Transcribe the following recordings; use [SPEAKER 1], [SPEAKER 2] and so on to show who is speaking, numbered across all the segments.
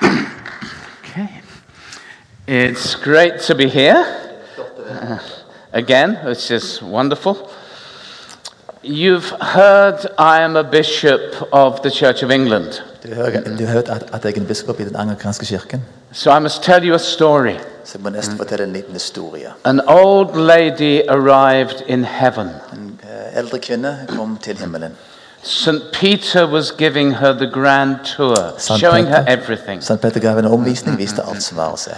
[SPEAKER 1] Okay. It's great to be here uh, again, which is wonderful. You've heard I am a bishop of the Church of England.
[SPEAKER 2] Du har, du har hørt at, at jeg er en biskop i den anglikanske kirken.
[SPEAKER 1] So I must tell you a story.
[SPEAKER 2] Så jeg må nesten fortelle en liten historie.
[SPEAKER 1] An old lady arrived in heaven.
[SPEAKER 2] En eh, eldre kvinne kom til himmelen.
[SPEAKER 1] St. Peter was giving her the grand tour,
[SPEAKER 2] Sant
[SPEAKER 1] showing her everything.
[SPEAKER 2] St. Peter gav henne omvisning, viste alt som var å se.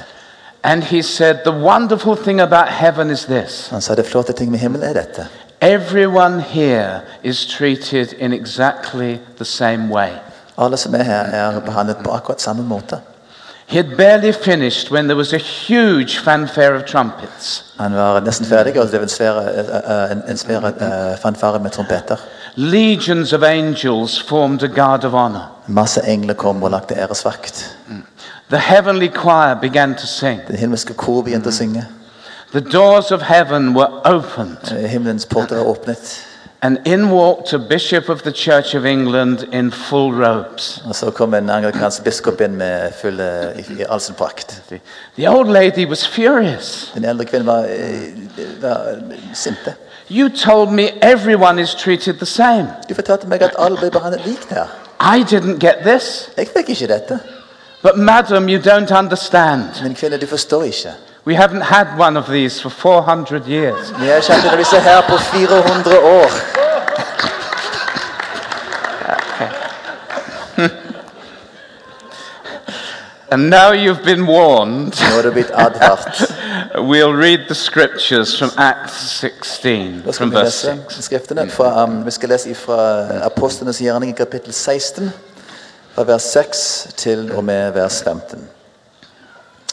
[SPEAKER 1] And he said, The wonderful thing about heaven is this
[SPEAKER 2] Han sa det flotte ting med himmelen er dette.
[SPEAKER 1] everyone here is treated in exactly the same way.
[SPEAKER 2] Alle som er her, er behandlet på akkurat samme måte.
[SPEAKER 1] He had barely finished when there was a huge fanfare of trumpets.
[SPEAKER 2] Han var nesten ferdig, og det var en svære, eh, eh, en, svære eh, fanfare med trompeter.
[SPEAKER 1] Legions of angels formed a guard of honor.
[SPEAKER 2] Masse engler kom og lagde æresvakt.
[SPEAKER 1] The heavenly choir began to sing.
[SPEAKER 2] Den himmelske kor begynte å synge.
[SPEAKER 1] The doors of heaven were opened,
[SPEAKER 2] Eh, Himmelens porter var åpnet.
[SPEAKER 1] and in walked a bishop of the Church of England in full robes.
[SPEAKER 2] Og så kom en anglikansk biskop inn med full, eh, i, all sin prakt.
[SPEAKER 1] The, old lady was furious.
[SPEAKER 2] Den eldre kvinnen var, eh, var sinte.
[SPEAKER 1] You told me everyone is treated the same.
[SPEAKER 2] Du fortalte meg at alle ble behandlet likt her.
[SPEAKER 1] I didn't get this.
[SPEAKER 2] Jeg fikk ikke dette.
[SPEAKER 1] But, madam, you don't understand.
[SPEAKER 2] Men kvinne, du forstår ikke.
[SPEAKER 1] We haven't had one of these for 400 years.
[SPEAKER 2] Vi har kjent til disse her på 400 år.
[SPEAKER 1] And now you've been warned.
[SPEAKER 2] Nå du blitt advart.
[SPEAKER 1] We'll read the scriptures from Acts 16,
[SPEAKER 2] Da skal
[SPEAKER 1] from
[SPEAKER 2] vi
[SPEAKER 1] verse
[SPEAKER 2] lese
[SPEAKER 1] 6.
[SPEAKER 2] skriftene. Fra, um, vi skal lese fra Apostlenes gjerning i kapittel 16, fra vers 6 til og med vers 15.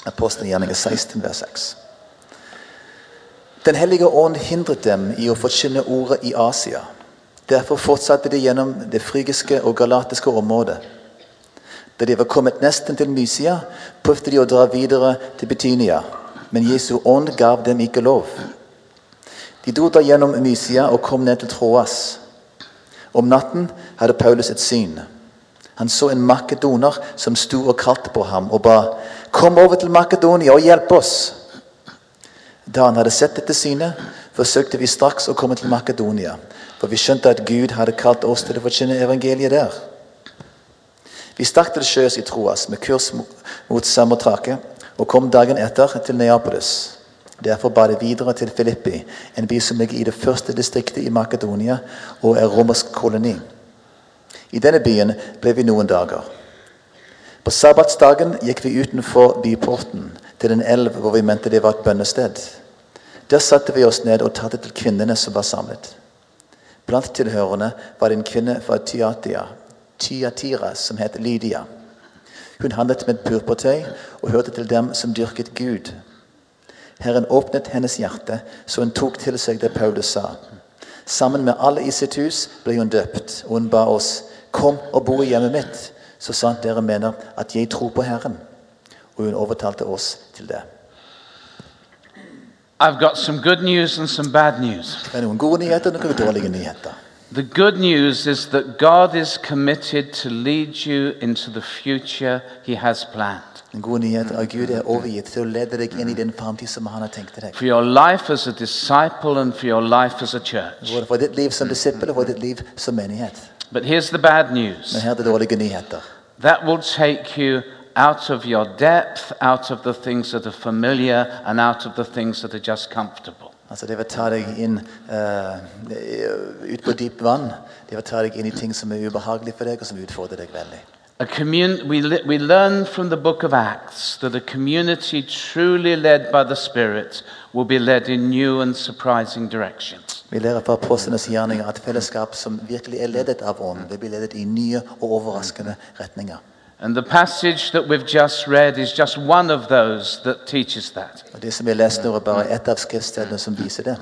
[SPEAKER 2] Apostlenes gjerning 16, vers 6. Den hellige ånd hindret dem i å forkynne ordet i Asia. Derfor fortsatte de gjennom det frygiske og galatiske området. Da de var kommet nesten til Mysia, prøvde de å dra videre til Betynia, men Jesu ånd gav dem ikke lov. De dro da gjennom Mysia og kom ned til Troas. Om natten hadde Paulus et syn. Han så en makedoner som sto og kalte på ham og ba, 'Kom over til Makedonia og hjelp oss.' Da han hadde sett dette synet, forsøkte vi straks å komme til Makedonia, for vi skjønte at Gud hadde kalt oss til å forkynne evangeliet der. Vi stakk til sjøs i Troas med kurs mo- mot Samotrake og kom dagen etter til Neapolis. Derfor bar det videre til Filippi, en by som ligger i det første distriktet i Makedonia og er romersk koloni. I denne byen ble vi noen dager. På sabbatsdagen gikk vi utenfor byporten til en elv hvor vi mente det var et bønnested. Der satte vi oss ned og talte til kvinnene som var samlet. Blant tilhørende var det en kvinne fra Tyatia, Tyatira som het Lydia. Hun handlet med purpurtøy og hørte til dem som dyrket Gud. Herren åpnet hennes hjerte, så hun tok til seg det Paulus sa. Sammen med alle i sitt hus ble hun døpt, og hun ba oss, kom og bo i hjemmet mitt, så sant dere mener at jeg tror på Herren. Og hun overtalte oss til det.
[SPEAKER 1] I've got some good news and some bad news.
[SPEAKER 2] Det er noen gode nyheter og noen dårlige nyheter.
[SPEAKER 1] The good news is that God is committed to lead you into the future He has planned.
[SPEAKER 2] Den gode nyheten er Gud er overgitt til å lede deg inn i den framtid som han har tenkt deg.
[SPEAKER 1] For your life as a disciple and for your life as a church.
[SPEAKER 2] Både for ditt liv som disippel og for ditt liv som menighet.
[SPEAKER 1] But here's the bad news
[SPEAKER 2] Men her er det dårlige nyheter.
[SPEAKER 1] that will take you out of your depth, out of the things that are familiar, and out of the things that are just comfortable.
[SPEAKER 2] Altså Det vil ta deg inn uh, ut på dypt vann. Det vil ta deg inn i ting som er ubehagelige for deg, og som utfordrer deg veldig.
[SPEAKER 1] A we, we learn from the book of Acts that a community truly led by the Spirit will be led in new and surprising directions.
[SPEAKER 2] Vi lærer fra apostlenes gjerninger at fellesskap som virkelig er ledet av ånden, vil bli ledet i nye og overraskende retninger.
[SPEAKER 1] And the passage that we've just read is just one of those that teaches that.
[SPEAKER 2] Og Det som vi leste nå, er bare ett av skriftstedene som viser det.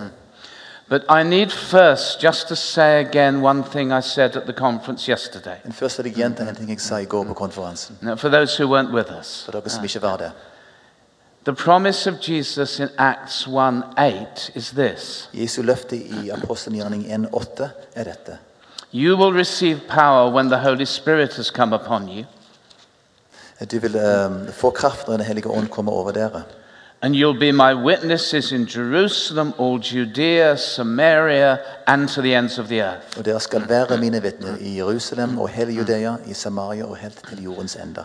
[SPEAKER 1] But I need first just to say again one thing I said at the conference yesterday.
[SPEAKER 2] Men først vil jeg gjenta en ting jeg sa i går på konferansen.
[SPEAKER 1] Now, for those who weren't with us,
[SPEAKER 2] For dere som ikke var der.
[SPEAKER 1] the promise of Jesus in Acts 1 8 is this
[SPEAKER 2] Jesu løfte i apostelgjerning 1,8 er dette.
[SPEAKER 1] You will receive power when the Holy Spirit has come upon you.
[SPEAKER 2] Du vil eh, få kraft når Den hellige ånd kommer over dere.
[SPEAKER 1] And you'll be my witnesses in Jerusalem, all Judea, Samaria, and to the ends of the earth.
[SPEAKER 2] Og dere skal være mine vitner i Jerusalem og hele Judea, i Samaria og helt til jordens ender.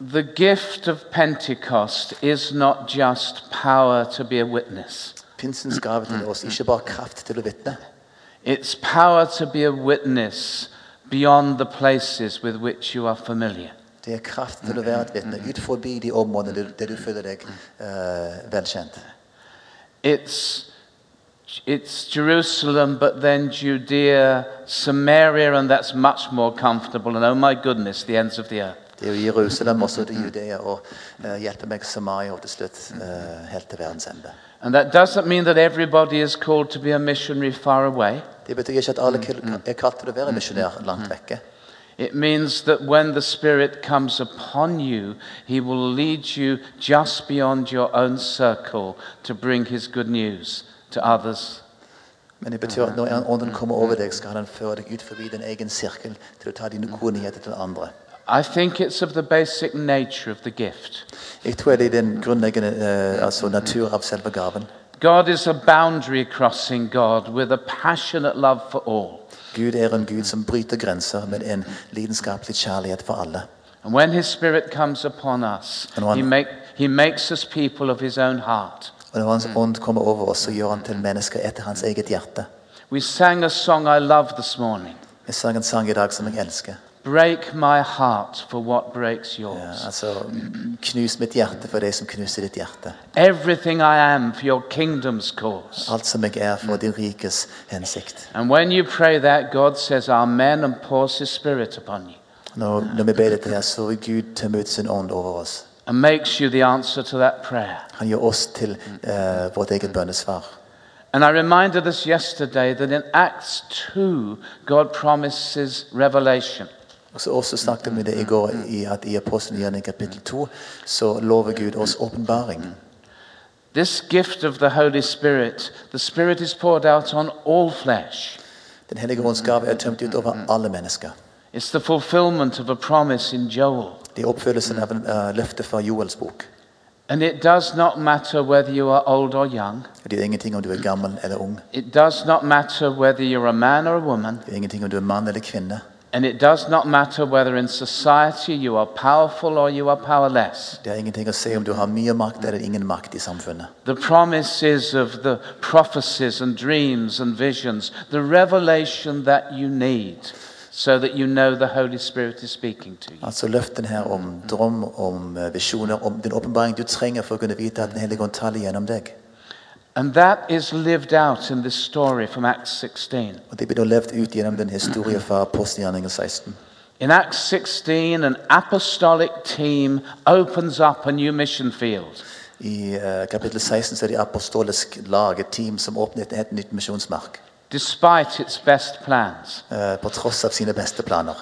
[SPEAKER 1] The gift of Pentecost is not just power to be a witness,
[SPEAKER 2] Pinsens gave til oss ikke bare kraft til å vitne,
[SPEAKER 1] it's power to be a witness beyond the places with which you are familiar.
[SPEAKER 2] Det er kraft til å være et vitne ut forbi de områdene der, du føler deg uh, velkjent.
[SPEAKER 1] It's, it's Jerusalem, but then Judea, Samaria, and that's much more comfortable. And oh my goodness, the ends of the earth.
[SPEAKER 2] Det er jo Jerusalem, også til Judea, og uh, hjelpe meg Samaria og til slutt uh, helt til verdens ende.
[SPEAKER 1] And that doesn't mean that everybody is called to be a missionary far away.
[SPEAKER 2] Det betyr ikke at alle er kalt til å være misjonær langt vekke.
[SPEAKER 1] It means that when the Spirit comes upon you, He will lead you just beyond your own circle to bring His good news to others.
[SPEAKER 2] Men det betyr at når ånden kommer over deg, skal han føre deg ut forbi din egen sirkel til å ta dine gode nyheter til andre.
[SPEAKER 1] I think it's of the basic nature of the gift.
[SPEAKER 2] Jeg tror det er den grunnleggende eh, altså natur av selve gaven.
[SPEAKER 1] God is a boundary crossing God with a passionate love for all.
[SPEAKER 2] Gud er en Gud som bryter grenser med en lidenskapelig kjærlighet for alle.
[SPEAKER 1] And when His Spirit comes upon us,
[SPEAKER 2] And
[SPEAKER 1] he, make, he makes us people of His own heart.
[SPEAKER 2] Og når Hans ånd kommer over oss, så gjør han til mennesker etter hans eget hjerte.
[SPEAKER 1] We sang a song I love this morning
[SPEAKER 2] Jeg sang en sang i dag som jeg elsker.
[SPEAKER 1] Break my heart for what breaks
[SPEAKER 2] Ja,
[SPEAKER 1] yours.
[SPEAKER 2] altså, knus mitt hjerte for det som knuser ditt hjerte.
[SPEAKER 1] Everything I am for your kingdom's cause.
[SPEAKER 2] Alt som jeg er for din rikes hensikt.
[SPEAKER 1] And when you pray that, God says, Amen, and pours His Spirit upon you
[SPEAKER 2] Når, når vi ber dette her, så vil Gud ta ut sin ånd over oss.
[SPEAKER 1] and makes you the answer to that prayer.
[SPEAKER 2] Han gjør oss til eh, vårt eget bønnesvar.
[SPEAKER 1] And I reminded us yesterday that in Acts 2, God promises revelation.
[SPEAKER 2] Og så også snakket vi det i går i at i Apostelgjerningen kapittel 2 så lover Gud oss åpenbaring.
[SPEAKER 1] This gift of the Holy Spirit, the Spirit is poured out on all flesh.
[SPEAKER 2] Den hellige ånds gave er tømt ut over alle mennesker.
[SPEAKER 1] It's the fulfillment of a promise in Joel.
[SPEAKER 2] Det er oppfyllelsen av en uh, løfte fra Joels bok.
[SPEAKER 1] And it does not matter whether you are old or young.
[SPEAKER 2] Det er ingenting om du er gammel eller ung.
[SPEAKER 1] It does not matter whether you're a man or a woman.
[SPEAKER 2] Det er ingenting om du er mann eller kvinne.
[SPEAKER 1] And it does not matter whether in society you are powerful or you are powerless.
[SPEAKER 2] Det har ingenting å si om du har mye makt eller ingen makt i samfunnet.
[SPEAKER 1] The promises of the prophecies and dreams and visions, the revelation that you need so that you know the Holy Spirit is speaking to you.
[SPEAKER 2] Altså løften her om drøm, om eh, visjoner, om den åpenbaring du trenger for å kunne vite at Den hellige ånd taler gjennom deg.
[SPEAKER 1] And that is lived out in this story from Acts 16.
[SPEAKER 2] Og Det blir da levd ut gjennom den historien fra Apostelgjerningen 16.
[SPEAKER 1] In Acts 16, an apostolic team opens up a new mission field.
[SPEAKER 2] I eh, kapittel 16 så er det apostolisk lag, et team som åpner et helt nytt misjonsmark.
[SPEAKER 1] Despite its best plans,
[SPEAKER 2] eh, På tross av sine beste planer.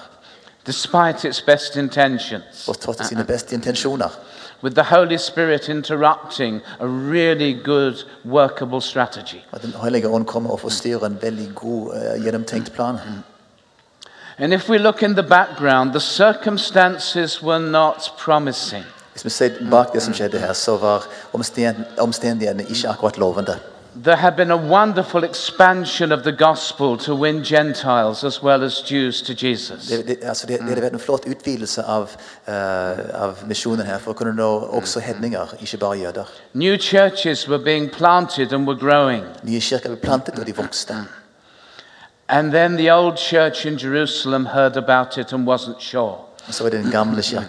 [SPEAKER 1] despite its best intentions,
[SPEAKER 2] På tross av sine beste intensjoner.
[SPEAKER 1] With the Holy Spirit interrupting a really good, workable strategy.
[SPEAKER 2] At Den hellige ånd kommer og forstyrrer en veldig god, eh, gjennomtenkt plan.
[SPEAKER 1] And if we look in the background, the circumstances were not promising.
[SPEAKER 2] Hvis vi ser bak det som skjedde her, så var omsten- omstendighetene ikke akkurat lovende.
[SPEAKER 1] There had been a wonderful expansion of the gospel to win Gentiles as well as Jews to Jesus.
[SPEAKER 2] Det, det, altså det, det hadde vært en flott utvidelse av, eh, av misjonen her for å kunne nå også hedninger, ikke bare jøder.
[SPEAKER 1] New churches were being planted and were growing.
[SPEAKER 2] Nye kirker ble plantet, og de vokste.
[SPEAKER 1] And then the old church in Jerusalem heard about it and wasn't sure.
[SPEAKER 2] Så var det den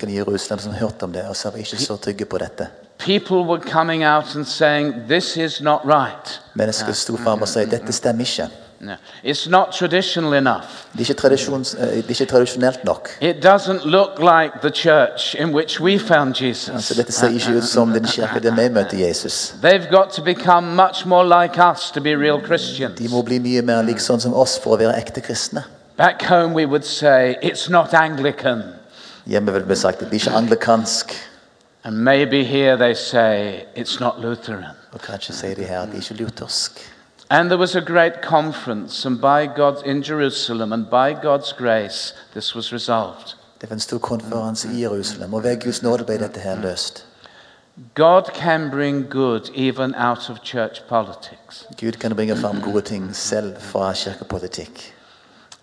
[SPEAKER 2] i Jerusalem som om det, så var så på.
[SPEAKER 1] People were coming out and saying, This is not right.
[SPEAKER 2] Mennesker sto fram og sa dette stemmer ikke.
[SPEAKER 1] It's not traditional enough.
[SPEAKER 2] Det er ikke, eh, er tradisjonelt nok.
[SPEAKER 1] It doesn't look like the church in which we found
[SPEAKER 2] Altså,
[SPEAKER 1] Jesus.
[SPEAKER 2] dette ser ikke ut som den kirke der vi møter Jesus.
[SPEAKER 1] They've got to become much more like us to be real Christians.
[SPEAKER 2] De må bli mye mer lik sånn som oss for å være ekte kristne.
[SPEAKER 1] Back home, we would say, It's not Anglican.
[SPEAKER 2] Hjemme vil vi sagt at det er ikke anglikansk.
[SPEAKER 1] And maybe here they say, It's not Lutheran.
[SPEAKER 2] Og kanskje sier de at det er ikke luthersk.
[SPEAKER 1] And there was a great conference, and by God in Jerusalem, and by God's grace, this was resolved.
[SPEAKER 2] Det var en stor konferanse i Jerusalem, og ved Guds nåde ble dette her løst.
[SPEAKER 1] God can bring good even out of church politics.
[SPEAKER 2] Gud kan bringe fram gode ting selv fra kirkepolitikk.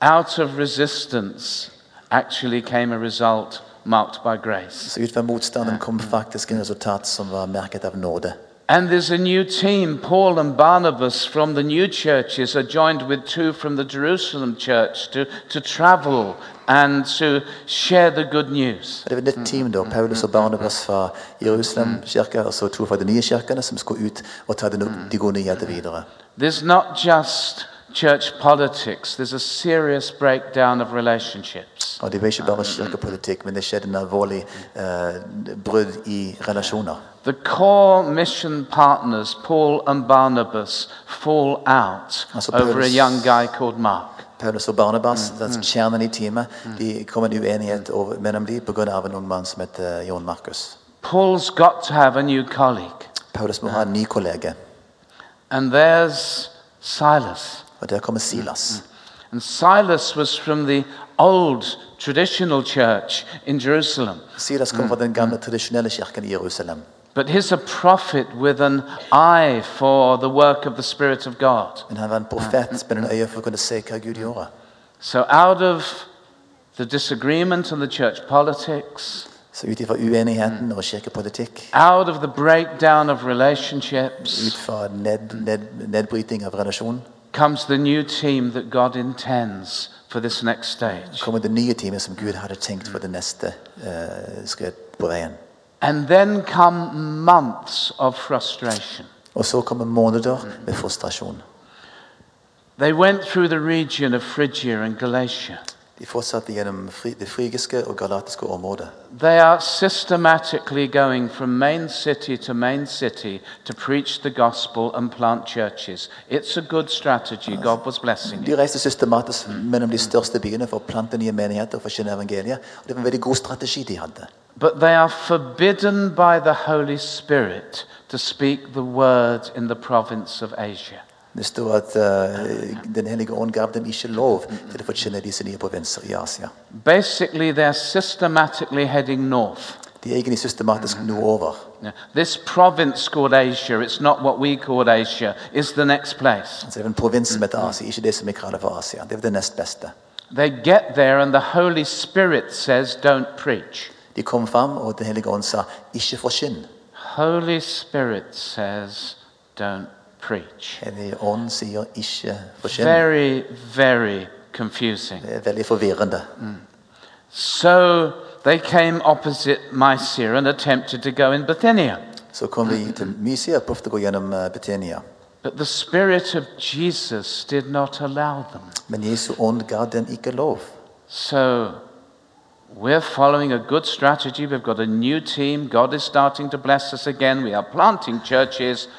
[SPEAKER 1] Out of resistance actually came a result marked by grace.
[SPEAKER 2] Så ut motstanden kom faktisk en resultat som var merket av nåde.
[SPEAKER 1] And there's a new team. Paul and Barnabas from the new churches are joined with two from the Jerusalem church to, to travel and to share the good news.
[SPEAKER 2] Det var et team da, mm, Paulus og mm, mm, Barnabas fra Jerusalem kirke, og så to fra de nye kirkene som skulle ut og ta de, no- de gode nyheter videre.
[SPEAKER 1] There's not just church politics, there's a serious breakdown of relationships.
[SPEAKER 2] Og det var ikke bare kirkepolitikk, men det skjedde en alvorlig eh, brudd i relasjoner.
[SPEAKER 1] The core mission partners, Paul and Barnabas, fall out
[SPEAKER 2] Also
[SPEAKER 1] over a
[SPEAKER 2] Paulus-
[SPEAKER 1] young guy called Mark.
[SPEAKER 2] Paulus og Barnabas, den kjernen i teamet, de kommer en uenighet over, mellom dem pga. en ung mann som heter Jon Markus.
[SPEAKER 1] Paul's got to have a new colleague,
[SPEAKER 2] Paulus må ha en ny kollega,
[SPEAKER 1] and there's Silas.
[SPEAKER 2] og der kommer Silas.
[SPEAKER 1] And Silas was from the old traditional church in Jerusalem.
[SPEAKER 2] Silas kom fra den gamle, tradisjonelle kirken i Jerusalem.
[SPEAKER 1] But he's a prophet with an eye for the work of the Spirit of God.
[SPEAKER 2] Men han var en profet med en øye for å kunne se hva Gud gjorde.
[SPEAKER 1] So, out of the disagreement and the church politics,
[SPEAKER 2] Så ut ifra uenigheten
[SPEAKER 1] out of the breakdown of relationships,
[SPEAKER 2] mm. ned, ned, av
[SPEAKER 1] comes the new team that God intends for this next stage.
[SPEAKER 2] kommer det nye teamet som Gud hadde tenkt for det neste eh, skritt på veien.
[SPEAKER 1] And then come months of frustration.
[SPEAKER 2] Og så kommer måneder med frustrasjon.
[SPEAKER 1] They went through the region of Phrygia and Galatia.
[SPEAKER 2] De fortsatte gjennom det frygiske og galatiske området.
[SPEAKER 1] They are systematically going from main city to main city to preach the gospel and plant churches. It's a good strategy. God was blessing it.
[SPEAKER 2] De reiste systematisk mellom de største byene for å plante nye menigheter og forkynne evangeliet. Og det var en veldig god strategi de hadde.
[SPEAKER 1] But they are forbidden by the Holy Spirit to speak the word in the province of Asia.
[SPEAKER 2] Det står at eh, Den hellige ånd gav dem ikke lov til å forkynne disse nye provinser i Asia.
[SPEAKER 1] Basically, they're systematically heading north.
[SPEAKER 2] De er egentlig systematisk nordover.
[SPEAKER 1] Yeah. This province called Asia, it's not what we called Asia, is the next place.
[SPEAKER 2] Altså, det er en provins som heter Asia, ikke det som vi kaller for Asia. Det er det nest beste.
[SPEAKER 1] They get there, and the Holy Spirit says, Don't preach.
[SPEAKER 2] De kom fram, og Den hellige ånd sa 'ikke forkynn'.
[SPEAKER 1] Holy Spirit says, Don't preach.
[SPEAKER 2] Hellige ånd sier 'ikke forkynn'.
[SPEAKER 1] Very, very confusing.
[SPEAKER 2] Det er veldig forvirrende.
[SPEAKER 1] So they came opposite Mysia and attempted to go in Bithynia.
[SPEAKER 2] Så kom vi til Mysia og prøvde å gå gjennom eh,
[SPEAKER 1] But the Spirit of Jesus did not allow them.
[SPEAKER 2] Men Jesu ånd ga den ikke lov.
[SPEAKER 1] So we're following a good strategy. We've got a new team. God is starting to bless us again. We are planting churches,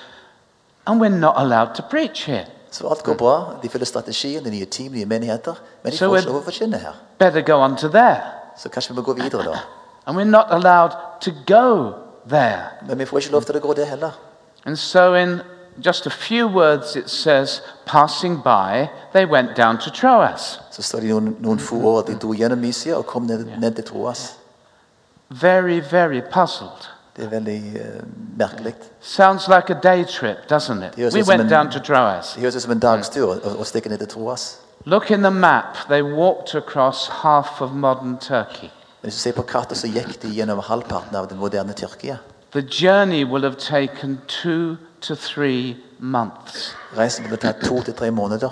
[SPEAKER 1] and we're not allowed to preach here.
[SPEAKER 2] Så alt går bra. De følger strategien, de nye team, nye menigheter. Men de
[SPEAKER 1] Så
[SPEAKER 2] får
[SPEAKER 1] er-
[SPEAKER 2] ikke lov å forkynne her.
[SPEAKER 1] Better go on to there.
[SPEAKER 2] Så kanskje vi må gå videre, da.
[SPEAKER 1] And we're not allowed to go there.
[SPEAKER 2] Men vi får ikke lov til å gå det heller.
[SPEAKER 1] And so, in just a few words, it says, passing by, they went down to Troas.
[SPEAKER 2] Så står det noen, noen få år at de dro gjennom Mysia og kom ned, ned til Troas.
[SPEAKER 1] Very, very puzzled.
[SPEAKER 2] Det er veldig eh, merkelig.
[SPEAKER 1] Sounds like a day trip, doesn't it? We went
[SPEAKER 2] an-
[SPEAKER 1] down to Troas.
[SPEAKER 2] Det høres ut som en dagstur å, å stikke ned til Troas.
[SPEAKER 1] Look in the map. They walked across half of modern Turkey.
[SPEAKER 2] Hvis du ser på kartet, så gikk de gjennom halvparten av det moderne Tyrkia.
[SPEAKER 1] The journey will have taken two to three months.
[SPEAKER 2] Reisen ville tatt to til tre måneder.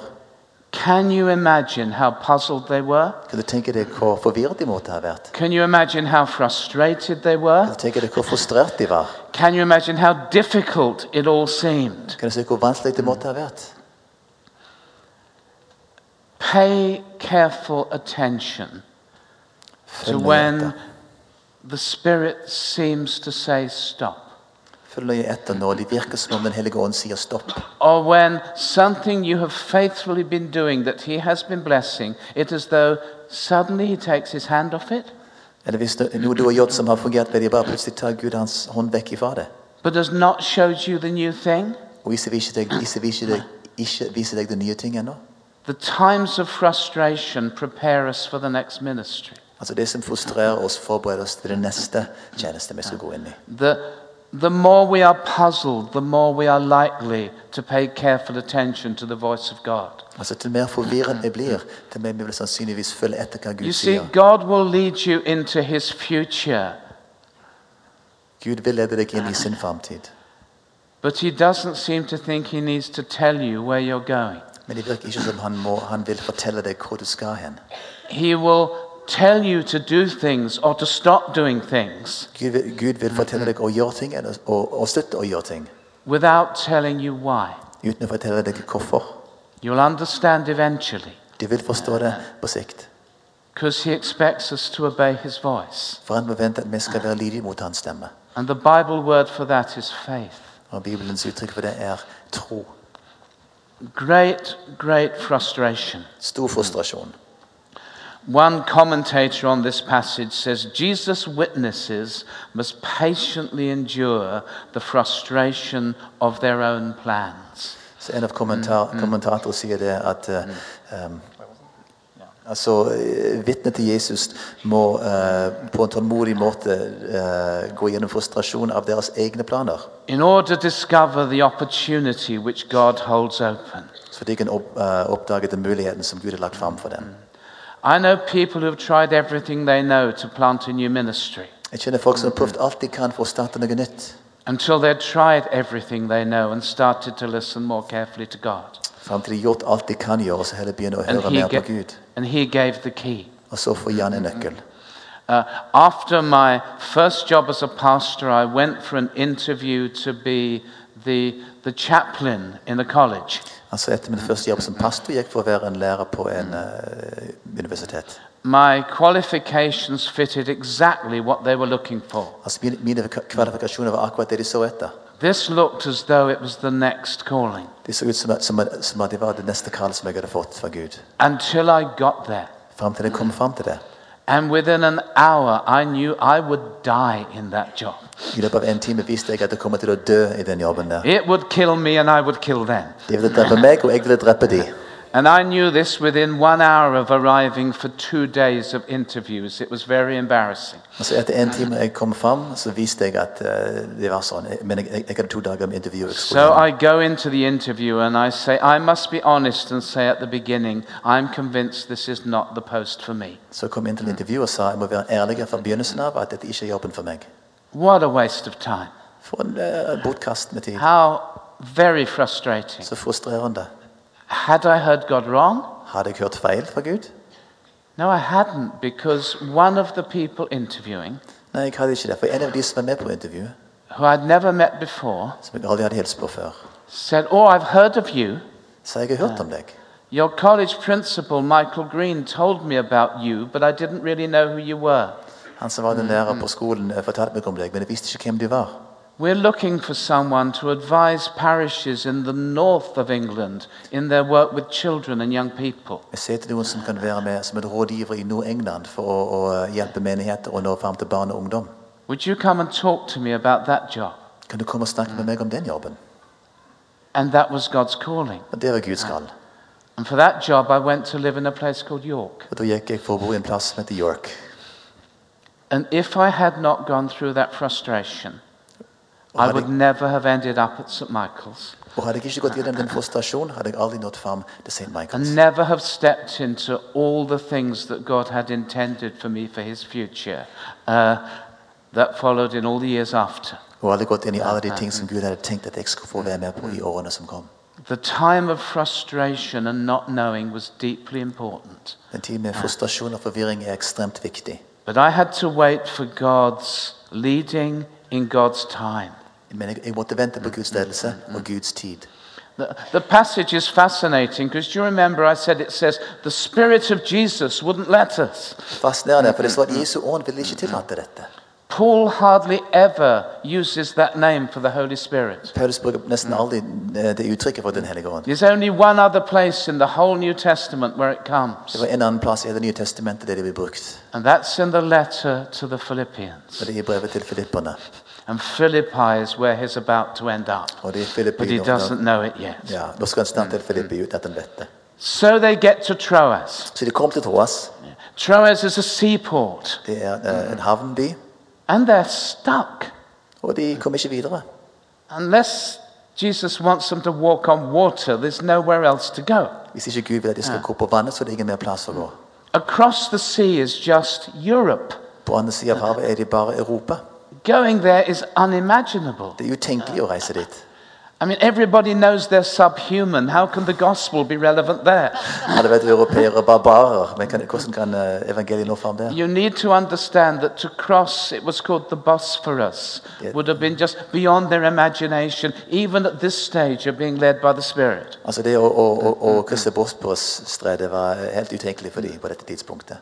[SPEAKER 1] Can you imagine how puzzled they were?
[SPEAKER 2] Kan du tenke deg hvor forvirret de måtte ha vært?
[SPEAKER 1] Can you imagine how frustrated they
[SPEAKER 2] Kan
[SPEAKER 1] were?
[SPEAKER 2] du tenke deg hvor frustrert de var?
[SPEAKER 1] Can you imagine how difficult it all seemed?
[SPEAKER 2] Kan du se hvor vanskelig det måtte ha vært?
[SPEAKER 1] Pay careful attention to
[SPEAKER 2] Følg
[SPEAKER 1] when the Spirit seems to say stop,
[SPEAKER 2] Følg nøye etter når det virker som om Den hellige ånd sier stopp.
[SPEAKER 1] or when something you have faithfully been doing that He has been blessing, it as though suddenly He takes His hand off it,
[SPEAKER 2] Eller hvis det er noe du har gjort som har fungert veldig bra, plutselig tar Gud hans hånd vekk ifra det.
[SPEAKER 1] but has not showed you the new thing.
[SPEAKER 2] Og viser ikke deg, viser, viser deg, ikke viser deg det nye ting ennå.
[SPEAKER 1] The times of frustration prepare us for the next ministry.
[SPEAKER 2] Altså det som frustrerer oss, forbereder oss til det neste tjeneste vi skal gå inn i.
[SPEAKER 1] The, the more we are puzzled, the more we are likely to pay careful attention to the voice of God.
[SPEAKER 2] Altså Til mer forvirrende vi blir, til mer vi vil sannsynligvis følge etter hva
[SPEAKER 1] You see,
[SPEAKER 2] sier.
[SPEAKER 1] God will lead you into his future,
[SPEAKER 2] Gud vil lede deg inn i sin framtid.
[SPEAKER 1] but he doesn't seem to think he needs to tell you where you're going.
[SPEAKER 2] Men det virker ikke som han, må, han vil fortelle deg hvor du skal hen.
[SPEAKER 1] He will tell you to do things or to stop doing things
[SPEAKER 2] Gud vil, Gud vil fortelle deg å gjøre ting, eller å slutte å gjøre ting,
[SPEAKER 1] without telling you why.
[SPEAKER 2] uten å fortelle deg hvorfor.
[SPEAKER 1] You'll understand eventually
[SPEAKER 2] Du vil forstå det på sikt.
[SPEAKER 1] because he expects us to obey his voice.
[SPEAKER 2] For han forventer at vi skal være lydige mot hans stemme.
[SPEAKER 1] And the Bible word for that is faith.
[SPEAKER 2] Og Bibelens uttrykk for det er tro.
[SPEAKER 1] Great, great frustration.
[SPEAKER 2] Stor frustrasjon.
[SPEAKER 1] One commentator on this passage says Jesus' witnesses must patiently endure the frustration of their own plans.
[SPEAKER 2] Så en av kommentar kommentatorene sier det at eh, um, altså, Vitnet til Jesus må eh, på en tålmodig måte eh, gå gjennom frustrasjon av deres egne planer.
[SPEAKER 1] In order to discover the opportunity which God holds open.
[SPEAKER 2] Så de kan opp, eh, oppdage den muligheten som Gud har lagt fram for dem.
[SPEAKER 1] I know people who've tried everything they know to plant a new ministry
[SPEAKER 2] Jeg kjenner folk som har prøvd alt de kan for å starte noe nytt.
[SPEAKER 1] until they'd tried everything they know and started to listen more carefully to God.
[SPEAKER 2] Fram til de gjort alt de kan gjøre, så heller å
[SPEAKER 1] And
[SPEAKER 2] høre
[SPEAKER 1] he,
[SPEAKER 2] mer på
[SPEAKER 1] ga-
[SPEAKER 2] Gud.
[SPEAKER 1] and he gave the key.
[SPEAKER 2] Og så får Jan en nøkkel.
[SPEAKER 1] Uh, after my first job as a pastor, I went for an interview to be the, the chaplain in the college.
[SPEAKER 2] Altså Etter min første jobb som pastor gikk for å være en lærer på en eh, universitet.
[SPEAKER 1] My qualifications fitted exactly what they were looking for.
[SPEAKER 2] Altså Mine, mine kvalifikasjoner var akkurat det de så etter.
[SPEAKER 1] This looked as though it was the next calling.
[SPEAKER 2] De så ut som, som, som at det var det neste kall som jeg hadde fått fra Gud.
[SPEAKER 1] Until I got there.
[SPEAKER 2] Fram til jeg kom fram til det.
[SPEAKER 1] And within an hour, I knew I would die in that job.
[SPEAKER 2] I løpet av en time visste jeg at jeg kom til å dø i den jobben der.
[SPEAKER 1] It would kill me and I would kill them.
[SPEAKER 2] De ville drepe meg, og jeg ville drepe de.
[SPEAKER 1] And I knew this within one hour of arriving for two days of interviews. It was very embarrassing.
[SPEAKER 2] Altså Etter en time jeg kom fram, så viste jeg at eh, det var. Men med intervju.
[SPEAKER 1] So. I go into the interview and I say, I must be honest and say at the beginning, I'm convinced this is not the post for me.
[SPEAKER 2] Så kom jeg inn til intervjuet og sa jeg må være ærlig fra begynnelsen av at dette ikke er jobben for meg.
[SPEAKER 1] What a waste of time.
[SPEAKER 2] For en uh, bortkast med tid.
[SPEAKER 1] How very frustrating.
[SPEAKER 2] Så frustrerende.
[SPEAKER 1] Had I heard God wrong?
[SPEAKER 2] Hadde jeg hørt feil fra Gud?
[SPEAKER 1] No, I hadn't, because one of the people interviewing,
[SPEAKER 2] Nei, jeg hadde ikke det. For en av de som var med på intervjuet,
[SPEAKER 1] who I'd never met before,
[SPEAKER 2] som jeg aldri hadde hilst på før,
[SPEAKER 1] said, Oh, I've heard of you.
[SPEAKER 2] sa jeg har hørt om deg.
[SPEAKER 1] Your college principal, Michael Green, told me about you, but I didn't really know who you were.
[SPEAKER 2] Han som var den lærer på skolen, eh, fortalte meg om deg, men jeg visste ikke hvem du var.
[SPEAKER 1] We're looking for someone to advise parishes in the north of England in their work with children and young people.
[SPEAKER 2] Jeg ser til noen som kan være med som en rådgiver i Nord-England for å, å eh, hjelpe menigheter og nå fram til barn og ungdom.
[SPEAKER 1] Would you come and talk to me about that job?
[SPEAKER 2] Kan du komme og snakke med meg om den jobben?
[SPEAKER 1] And that was God's calling.
[SPEAKER 2] Og det var Guds kall.
[SPEAKER 1] And for that job, I went to live in a place called York.
[SPEAKER 2] Og da gikk jeg for å bo i en plass som heter York.
[SPEAKER 1] And if I had not gone through that frustration, I would never have ended up at St. Michael's.
[SPEAKER 2] Og hadde jeg ikke gått gjennom den frustrasjonen, hadde jeg aldri nådd fram til St.
[SPEAKER 1] and never have stepped into all the things that God had intended for me for His future uh, that followed in all the years after.
[SPEAKER 2] Og aldri gått inn i alle de ting som Gud hadde tenkt at jeg skulle få være med på i årene som kom.
[SPEAKER 1] The time of frustration and not knowing was deeply important.
[SPEAKER 2] En tid med frustrasjon og forvirring er ekstremt viktig.
[SPEAKER 1] But I had to wait for God's leading in God's time.
[SPEAKER 2] Men jeg, måtte vente på mm, Guds mm, ledelse mm, og Guds tid.
[SPEAKER 1] The, the passage is fascinating because do you remember I said it says the Spirit of Jesus wouldn't let us.
[SPEAKER 2] Fascinerende, for det står at Jesu ånd ville ikke tillate dette.
[SPEAKER 1] Paul hardly ever uses that name for the Holy Spirit.
[SPEAKER 2] Paulus bruker nesten aldri eh, det uttrykket for Den hellige ånd.
[SPEAKER 1] There's only one other place in the whole New Testament where it comes,
[SPEAKER 2] Det var en annen plass i Det nye testamentet det det blir
[SPEAKER 1] and that's in the letter to the Philippians.
[SPEAKER 2] Og det er brevet til filipperne.
[SPEAKER 1] And Philippi is where he's about to end up,
[SPEAKER 2] Og det er Filippi
[SPEAKER 1] but he doesn't know it yet.
[SPEAKER 2] Ja, nå skal han snart til Filippi uten at han vet det.
[SPEAKER 1] So they get to Troas.
[SPEAKER 2] Så de kom til Troas.
[SPEAKER 1] Troas is a seaport,
[SPEAKER 2] Det er en havnby,
[SPEAKER 1] and they're stuck.
[SPEAKER 2] og de kommer ikke videre.
[SPEAKER 1] Unless Jesus wants them to walk on water, there's nowhere else to go.
[SPEAKER 2] Hvis ikke Gud vil at de skal gå på vannet, så er det ingen mer plass å gå.
[SPEAKER 1] Across the sea is just Europe.
[SPEAKER 2] På andre siden av havet er det bare Europa.
[SPEAKER 1] Going there is unimaginable.
[SPEAKER 2] Det er utenkelig å reise dit.
[SPEAKER 1] I mean, everybody knows they're subhuman. How can the gospel be relevant there?
[SPEAKER 2] Hadde vært europeere barbarer, men kan, hvordan kan eh, evangeliet nå fram der?
[SPEAKER 1] You need to understand that to cross, it was called the Bosphorus, would have been just beyond their imagination, even at this stage of being led by the Spirit.
[SPEAKER 2] Altså Det å, å, å, å krysse Bosporus-stredet var helt utenkelig for dem på dette tidspunktet.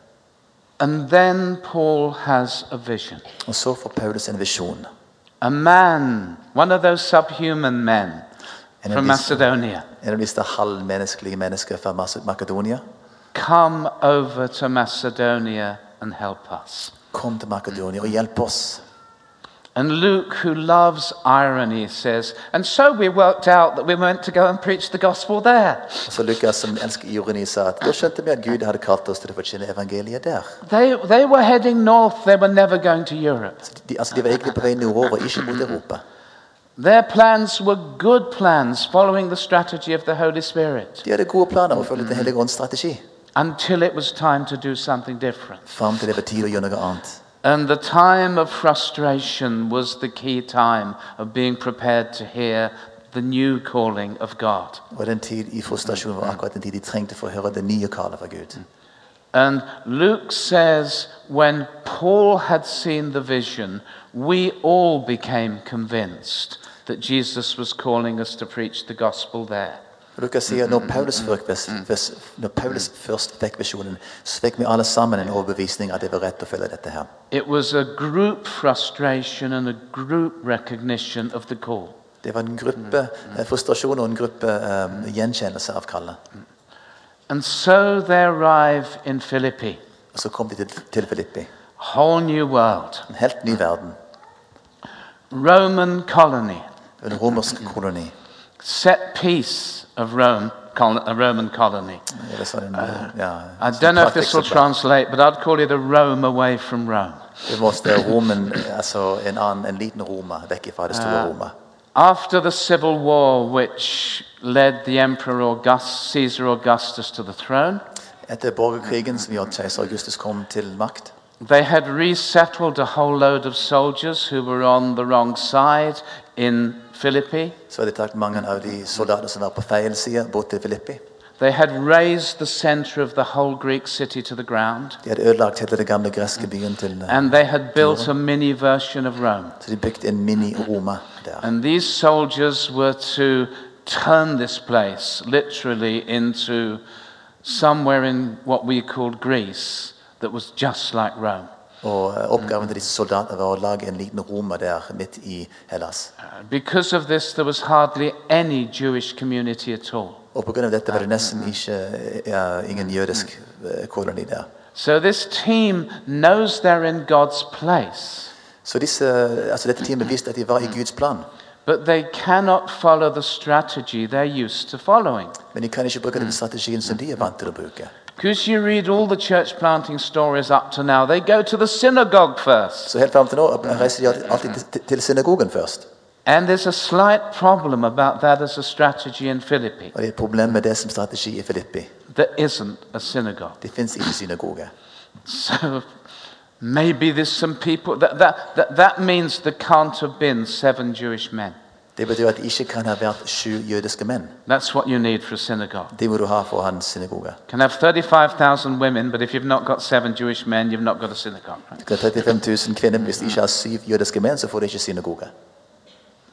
[SPEAKER 1] And then Paul has a vision.
[SPEAKER 2] Og så får Paulus en visjon.
[SPEAKER 1] A man, one of those subhuman men from
[SPEAKER 2] it is-
[SPEAKER 1] Macedonia,
[SPEAKER 2] En av disse halvmenneskelige mennesker fra Makedonia
[SPEAKER 1] come over to Macedonia and help us.
[SPEAKER 2] kom til Makedonia og hjelp oss.
[SPEAKER 1] And Luke, who loves irony, says, And so we worked out that we meant to go and preach the gospel there.
[SPEAKER 2] Så Lukas, som elsker ironi, sa at da skjønte vi at Gud hadde kalt oss til å forkynne evangeliet der.
[SPEAKER 1] They, they were heading north, they were never going to Europe.
[SPEAKER 2] Så de, altså de var egentlig på vei nordover, ikke mot Europa.
[SPEAKER 1] Their plans were good plans, following the strategy of the Holy Spirit,
[SPEAKER 2] De hadde gode planer å følge Den hellige ånds strategi.
[SPEAKER 1] until it was time to do something different.
[SPEAKER 2] Fram til det var tid å gjøre noe annet.
[SPEAKER 1] And the time of frustration was the key time of being prepared to hear the new calling of God.
[SPEAKER 2] Og den tid i frustrasjon var akkurat den tid de trengte for å høre det nye kallet fra Gud.
[SPEAKER 1] And Luke says, when Paul had seen the vision, we all became convinced that Jesus was calling us to preach the gospel there.
[SPEAKER 2] Og Lukas sier når Paulus, mm, fikk mm. når Paulus mm. først fikk visjonen, så fikk vi alle sammen en overbevisning at det var rett å følge dette her.
[SPEAKER 1] It was a group frustration and a group recognition of the call.
[SPEAKER 2] Det var en gruppe eh, frustrasjon og en gruppe eh, gjenkjennelse av kallet.
[SPEAKER 1] And so they arrive in Philippi,
[SPEAKER 2] så kom de til, Filippi.
[SPEAKER 1] whole new world,
[SPEAKER 2] En helt ny verden.
[SPEAKER 1] Roman colony,
[SPEAKER 2] En romersk koloni.
[SPEAKER 1] set piece of Rome, col- a Roman colony.
[SPEAKER 2] Eller sånn en, ja,
[SPEAKER 1] I don't know if this will translate, but I'd call it a Rome away from Rome.
[SPEAKER 2] Det måtte Romen, altså en, liten Roma, vekk fra det store Roma.
[SPEAKER 1] After the civil war, which led the Emperor August, Caesar Augustus to the throne,
[SPEAKER 2] Etter borgerkrigen som gjorde at Augustus kom til makt,
[SPEAKER 1] they had resettled a whole load of soldiers who were on the wrong side in Philippi.
[SPEAKER 2] så hadde de tatt mange av de soldatene som var på feil side, bort til Filippi.
[SPEAKER 1] They had razed the center of the whole Greek city to the ground,
[SPEAKER 2] De hadde ødelagt hele den gamle greske byen til eh,
[SPEAKER 1] and they had built a mini version of Rome.
[SPEAKER 2] Så de bygde en mini-Roma der.
[SPEAKER 1] And these soldiers were to turn this place literally into somewhere in what we called Greece that was just like Rome.
[SPEAKER 2] Og eh, oppgaven til disse soldatene var å lage en liten Roma der midt i Hellas.
[SPEAKER 1] Uh, Because of this, there was hardly any Jewish community at all.
[SPEAKER 2] Og pga. dette var det nesten ikke, ja, ingen jødisk eh, koloni der.
[SPEAKER 1] So this team knows they're in God's place,
[SPEAKER 2] Så disse, altså dette teamet visste at de var i Guds plan.
[SPEAKER 1] but they cannot follow the strategy they're used to following.
[SPEAKER 2] Men de kan ikke bruke den strategien som de er vant til å bruke.
[SPEAKER 1] Because you read all the church planting stories up to now, they go to the synagogue first.
[SPEAKER 2] Så helt fram til nå reiser de alltid til, til synagogen først.
[SPEAKER 1] And there's a slight problem about that as a strategy in Philippi.
[SPEAKER 2] Og det er et problem med det som strategi i Filippi.
[SPEAKER 1] There isn't a synagogue.
[SPEAKER 2] Det fins ikke synagoge.
[SPEAKER 1] So maybe there's some people that, that, that, that means there can't have been seven Jewish men.
[SPEAKER 2] Det betyr at det ikke kan ha vært sju jødiske menn.
[SPEAKER 1] That's what you need for a synagogue.
[SPEAKER 2] Det må du ha for å ha en synagoge.
[SPEAKER 1] can have 35,000 women, but if you've not got seven Jewish men, you've not got a synagogue. Right?
[SPEAKER 2] Du kan ha 35 000 kvinner, men hvis de ikke har syv jødiske menn, så får de ikke synagoge.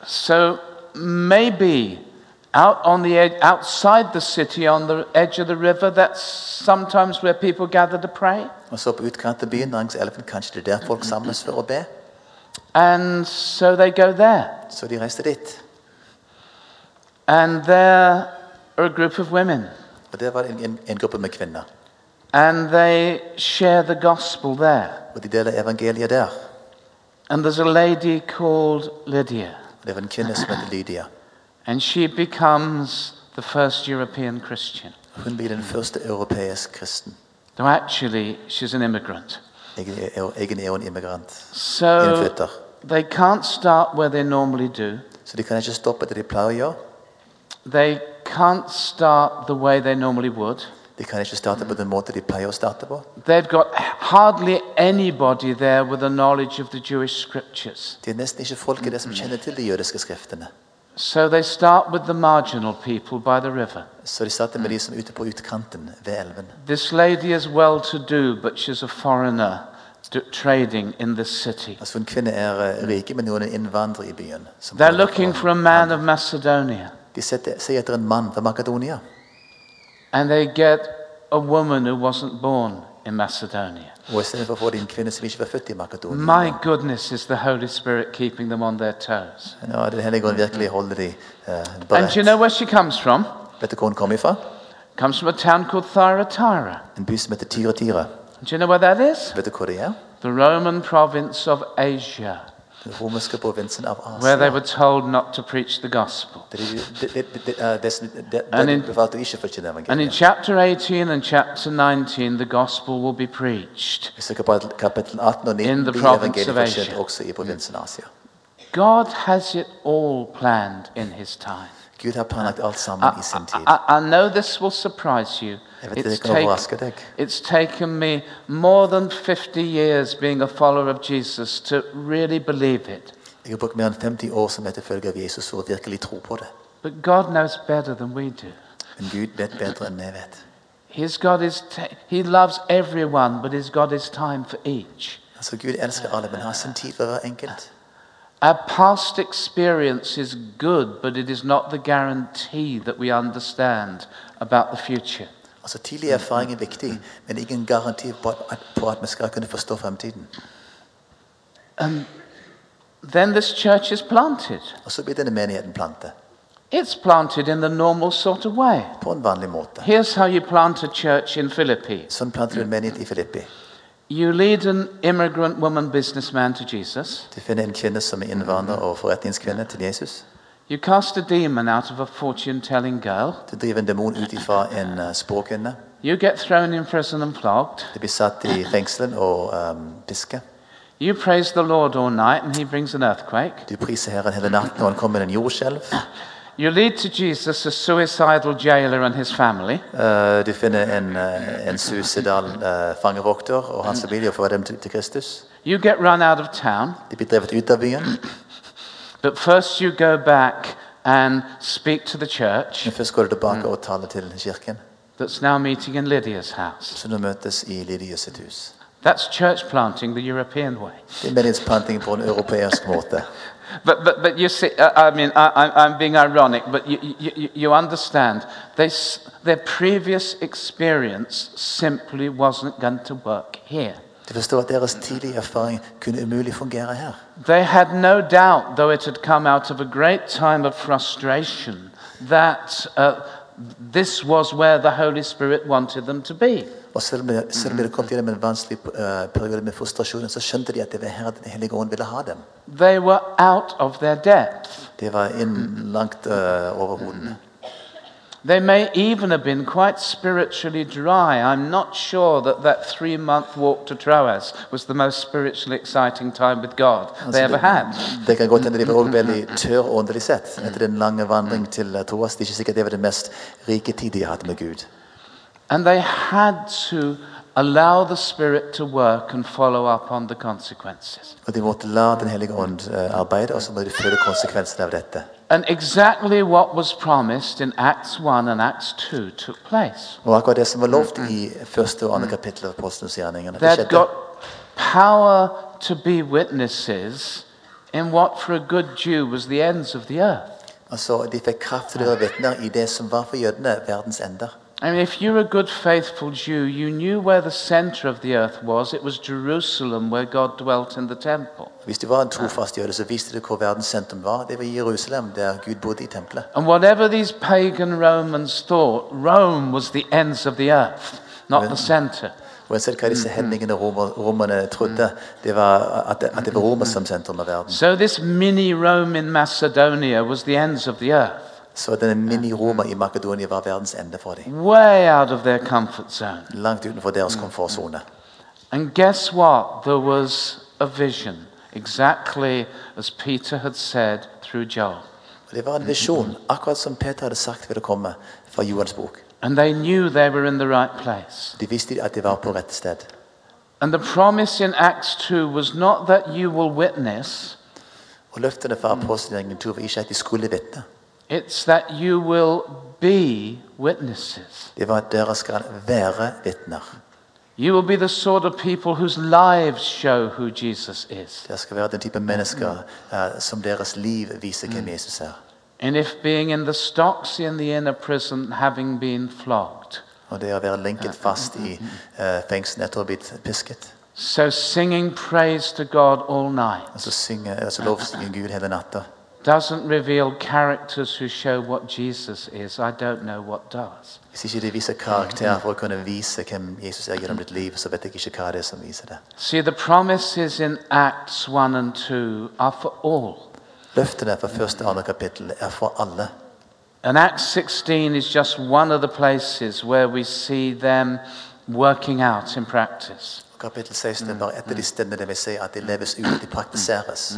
[SPEAKER 1] So maybe out on the edge, outside the city, on the edge of the river, that's sometimes where people gather to pray.
[SPEAKER 2] Og så på utkant av byen langs elven, kanskje det er der folk samles for å be.
[SPEAKER 1] And so they go there.
[SPEAKER 2] Så de reiste dit.
[SPEAKER 1] And there are a group of women.
[SPEAKER 2] Og der var det en, en, en gruppe med kvinner.
[SPEAKER 1] And they share the gospel there.
[SPEAKER 2] Og de deler evangeliet der.
[SPEAKER 1] And there's a lady called Lydia.
[SPEAKER 2] Og det var en kvinne som het Lydia.
[SPEAKER 1] And she becomes the first European Christian.
[SPEAKER 2] Hun blir den første europeisk kristen.
[SPEAKER 1] though actually she's an immigrant.
[SPEAKER 2] Egentlig er, egentlig er hun immigrant.
[SPEAKER 1] So
[SPEAKER 2] Innflytter.
[SPEAKER 1] they can't start where they normally do.
[SPEAKER 2] Så de kan ikke stoppe det de pleier å gjøre.
[SPEAKER 1] They can't start the way they normally would.
[SPEAKER 2] De kan ikke starte på den måten de pleier å starte på.
[SPEAKER 1] They've got hardly anybody there with a knowledge of the Jewish scriptures.
[SPEAKER 2] Det er nesten ikke folk i det som kjenner til de jødiske skriftene.
[SPEAKER 1] So they start with the marginal people by the river.
[SPEAKER 2] Så de starter med de som er ute på utkanten ved elven.
[SPEAKER 1] This lady is well to do, but she's a foreigner trading in this city.
[SPEAKER 2] Altså kvinne er eh, rike, men hun er innvandrer i byen.
[SPEAKER 1] They're looking for a man of Macedonia,
[SPEAKER 2] De setter- ser etter en mann fra Makedonia.
[SPEAKER 1] and they get a woman who wasn't born in Macedonia.
[SPEAKER 2] Og istedenfor får de en kvinne som ikke var født i Makedonia.
[SPEAKER 1] My goodness, is the Holy Spirit keeping them on their toes?
[SPEAKER 2] Ja, Den hellige ånd virkelig holder de eh,
[SPEAKER 1] And do you know where she comes from?
[SPEAKER 2] Vet du hvor hun kommer?
[SPEAKER 1] Comes from a town called Thyatira.
[SPEAKER 2] En by som heter Tyra-Tyra.
[SPEAKER 1] Do you know where that is?
[SPEAKER 2] Vet du hvor det er?
[SPEAKER 1] The Roman province of Asia,
[SPEAKER 2] Den romerske provinsen av
[SPEAKER 1] where they were told not to preach the gospel.
[SPEAKER 2] Er eh,
[SPEAKER 1] And in-
[SPEAKER 2] befalte ikke for ikke
[SPEAKER 1] And in chapter 18 and chapter 19, the gospel will be preached.
[SPEAKER 2] I kapitel- kapittel 18 og 19
[SPEAKER 1] In the province of
[SPEAKER 2] forkynt
[SPEAKER 1] Asia.
[SPEAKER 2] også i provinsen Asia.
[SPEAKER 1] God has it all planned in His time.
[SPEAKER 2] Gud har planlagt alt sammen i sin tid.
[SPEAKER 1] I, I know this will surprise you.
[SPEAKER 2] Jeg vet
[SPEAKER 1] It's,
[SPEAKER 2] det kan overraske deg.
[SPEAKER 1] it's taken me more than 50 years being a follower of Jesus to really believe it.
[SPEAKER 2] Jeg har brukt mer enn 50 år som etterfølger av Jesus for å virkelig tro på det.
[SPEAKER 1] But God knows better than we do.
[SPEAKER 2] Men Gud vet bedre enn vi vet.
[SPEAKER 1] He's got his he loves everyone, but He's got His time for each.
[SPEAKER 2] Altså Gud elsker alle, men har sin tid for hver enkelt.
[SPEAKER 1] Our past experience is good, but it is not the guarantee that we understand about the future.
[SPEAKER 2] Altså Tidlig erfaring er viktig, men ingen garanti på at, på at vi skal kunne forstå fremtiden.
[SPEAKER 1] Then this church is planted.
[SPEAKER 2] Og så blir denne menigheten plantet
[SPEAKER 1] It's planted in the normal sort of way.
[SPEAKER 2] på en vanlig måte.
[SPEAKER 1] Here's how you plant a church in Philippi
[SPEAKER 2] Sånn planter du en menighet i Filippi.
[SPEAKER 1] You lead an immigrant woman businessman to Jesus,
[SPEAKER 2] Du finner en kvinne som er innvandrer og forretningskvinne til Jesus.
[SPEAKER 1] you cast a demon out of a fortune telling girl,
[SPEAKER 2] Du driver en demon ut ifra en uh, spåkvinne.
[SPEAKER 1] you get thrown in prison and flogged,
[SPEAKER 2] Du blir satt i fengsel og um, piske.
[SPEAKER 1] you praise the Lord all night, and he brings an earthquake.
[SPEAKER 2] Du priser Herren hele natten, og han kommer med en jordskjelv.
[SPEAKER 1] You lead to Jesus a suicidal jailer and his family.
[SPEAKER 2] Uh, du finner en, uh, en suicidal uh, fangevokter og hans familie og fører dem til, til Kristus.
[SPEAKER 1] You get run out of town,
[SPEAKER 2] De blir drevet ut av byen.
[SPEAKER 1] but first you go back and speak to the church
[SPEAKER 2] Men først går du tilbake og taler til kirken,
[SPEAKER 1] that's now meeting in Lydia's house.
[SPEAKER 2] nå møtes i Lydius sitt hus.
[SPEAKER 1] That's church planting the European way.
[SPEAKER 2] Det er menighetsplanting på en europeisk måte.
[SPEAKER 1] But, but, but you see, I mean, I, I'm being ironic, but you, you, you- you understand, they, their previous experience simply wasn't going to work here.
[SPEAKER 2] De forstår at deres tidlige erfaring kunne umulig fungere her.
[SPEAKER 1] They had no doubt, though it had come out of a great time of frustration, that uh, this was where the Holy Spirit wanted them to be.
[SPEAKER 2] Og selv om de, selv om de kom gjennom en vanskelig uh, periode med frustrasjonen, så skjønte de at det var her Den hellige ånd ville ha dem.
[SPEAKER 1] They were out of their depth.
[SPEAKER 2] Det var inn langt uh, over hodene.
[SPEAKER 1] They may even have been quite spiritually dry. I'm not sure that that three month walk to Troas was the most spiritually exciting time with God they ever had.
[SPEAKER 2] Det kan godt hende de var også veldig tørre åndelig sett etter den lange vandring til uh, Troas. Det er ikke sikkert det var den mest rike tid de hadde med Gud.
[SPEAKER 1] And they had to allow the Spirit to work and follow up on the consequences.
[SPEAKER 2] Og de måtte la Den hellige ånd uh, arbeide, og så måtte de føle konsekvensene av dette.
[SPEAKER 1] And exactly what was promised in Acts 1 and Acts 2 took place.
[SPEAKER 2] Og akkurat det som var lovt i første og andre kapittel av Apostelens gjerninger, det skjedde.
[SPEAKER 1] got power to be witnesses in what for a good Jew was the ends of the earth.
[SPEAKER 2] Altså, De fikk kraft til å være vitner i det som var for jødene verdens ender.
[SPEAKER 1] I mean, if you're a good, faithful Jew, you knew where the center of the earth was. It was Jerusalem, where God dwelt in the temple.
[SPEAKER 2] Hvis du var en trofast jøde, så visste du hvor verdens sentrum var. Det var Jerusalem, der Gud bodde i tempelet.
[SPEAKER 1] And whatever these pagan Romans thought, Rome was the ends of the earth, not the center.
[SPEAKER 2] Ser hva disse mm-hmm. hedningene romer, romerne trodde, mm-hmm. det var at det, at det var Roma som sentrum av verden.
[SPEAKER 1] So this mini Rome in Macedonia was the ends of the earth.
[SPEAKER 2] Så denne mini-Roma mm-hmm. i Makedonia var verdens ende for dem.
[SPEAKER 1] way out of their comfort zone.
[SPEAKER 2] Langt utenfor deres mm-hmm. komfortsone.
[SPEAKER 1] And guess what? There was a vision, exactly as Peter had said through Joel.
[SPEAKER 2] Og Det var en visjon, akkurat som Peter hadde sagt ville komme fra Johans bok.
[SPEAKER 1] And they knew they were in the right place.
[SPEAKER 2] De visste at de var på rett sted.
[SPEAKER 1] And the promise in Acts 2 was not that you will witness,
[SPEAKER 2] Og løftene fra apostelgjerningen 2 var ikke at de skulle vitne.
[SPEAKER 1] It's that you will be witnesses.
[SPEAKER 2] Det var at dere skal være vitner.
[SPEAKER 1] You will be the sort of people whose lives show who Jesus is.
[SPEAKER 2] Dere skal være den type mennesker eh, som deres liv viser hvem Jesus er.
[SPEAKER 1] And if being in the stocks in the inner prison, having been flogged,
[SPEAKER 2] Og det å være lenket fast i uh, fengselet etter å ha blitt pisket.
[SPEAKER 1] so singing praise to God all night
[SPEAKER 2] Altså synge, Gud hele natta.
[SPEAKER 1] Doesn't reveal characters who show what Jesus is, I don't know what does.
[SPEAKER 2] Hvis ikke de viser karakter for å kunne vise hvem Jesus er gjennom ditt liv, så vet jeg ikke hva det er som viser det.
[SPEAKER 1] See, the promises in Acts 1 and 2 are for all.
[SPEAKER 2] Løftene fra første og andre kapittel er for alle.
[SPEAKER 1] And Acts 16 is just one of the places where we see them working out in practice.
[SPEAKER 2] Kapittel 16 er bare et av de stedene der vi ser at det leves ut, de praktiseres.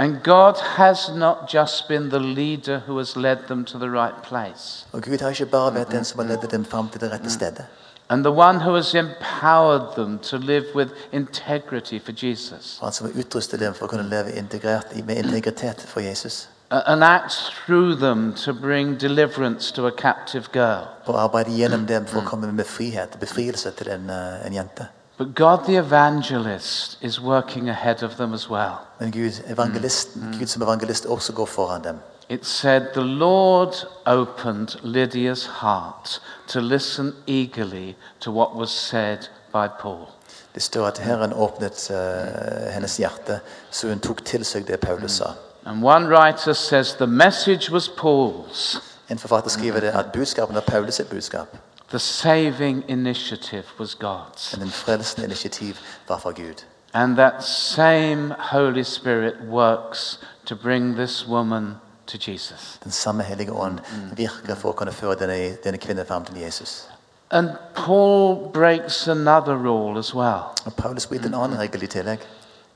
[SPEAKER 1] And God has not just been the leader who has led them to the right place,
[SPEAKER 2] Og Gud har ikke bare vært den som har ledet dem fram til det rette stedet.
[SPEAKER 1] and the one who has empowered them to live with integrity for Jesus,
[SPEAKER 2] Og han som har utrustet dem for å kunne leve integrert med integritet for Jesus.
[SPEAKER 1] And acts through them to bring deliverance to a captive girl.
[SPEAKER 2] Og arbeide gjennom dem for å komme med frihet, befrielse til en, eh, en jente.
[SPEAKER 1] But God the evangelist is working ahead of them as well.
[SPEAKER 2] Men Gud, evangelisten, Gud som evangelist også går foran dem.
[SPEAKER 1] It said, The Lord opened Lydia's heart to listen eagerly to what was said by Paul.
[SPEAKER 2] Det står at Herren åpnet eh, hennes hjerte, så hun tok til seg det Paulus sa.
[SPEAKER 1] And one writer says the message was Paul's,
[SPEAKER 2] En forfatter skriver det at budskapen var Paulus sitt budskap.
[SPEAKER 1] The saving initiative was God's.
[SPEAKER 2] Men den frelsende initiativ var fra Gud.
[SPEAKER 1] And that same Holy Spirit works to bring this woman to Jesus.
[SPEAKER 2] Den samme hellige ånd virker for å kunne føre denne, denne kvinnen fram til Jesus.
[SPEAKER 1] And Paul breaks another rule as well.
[SPEAKER 2] Og Paulus bryter en annen regel i tillegg.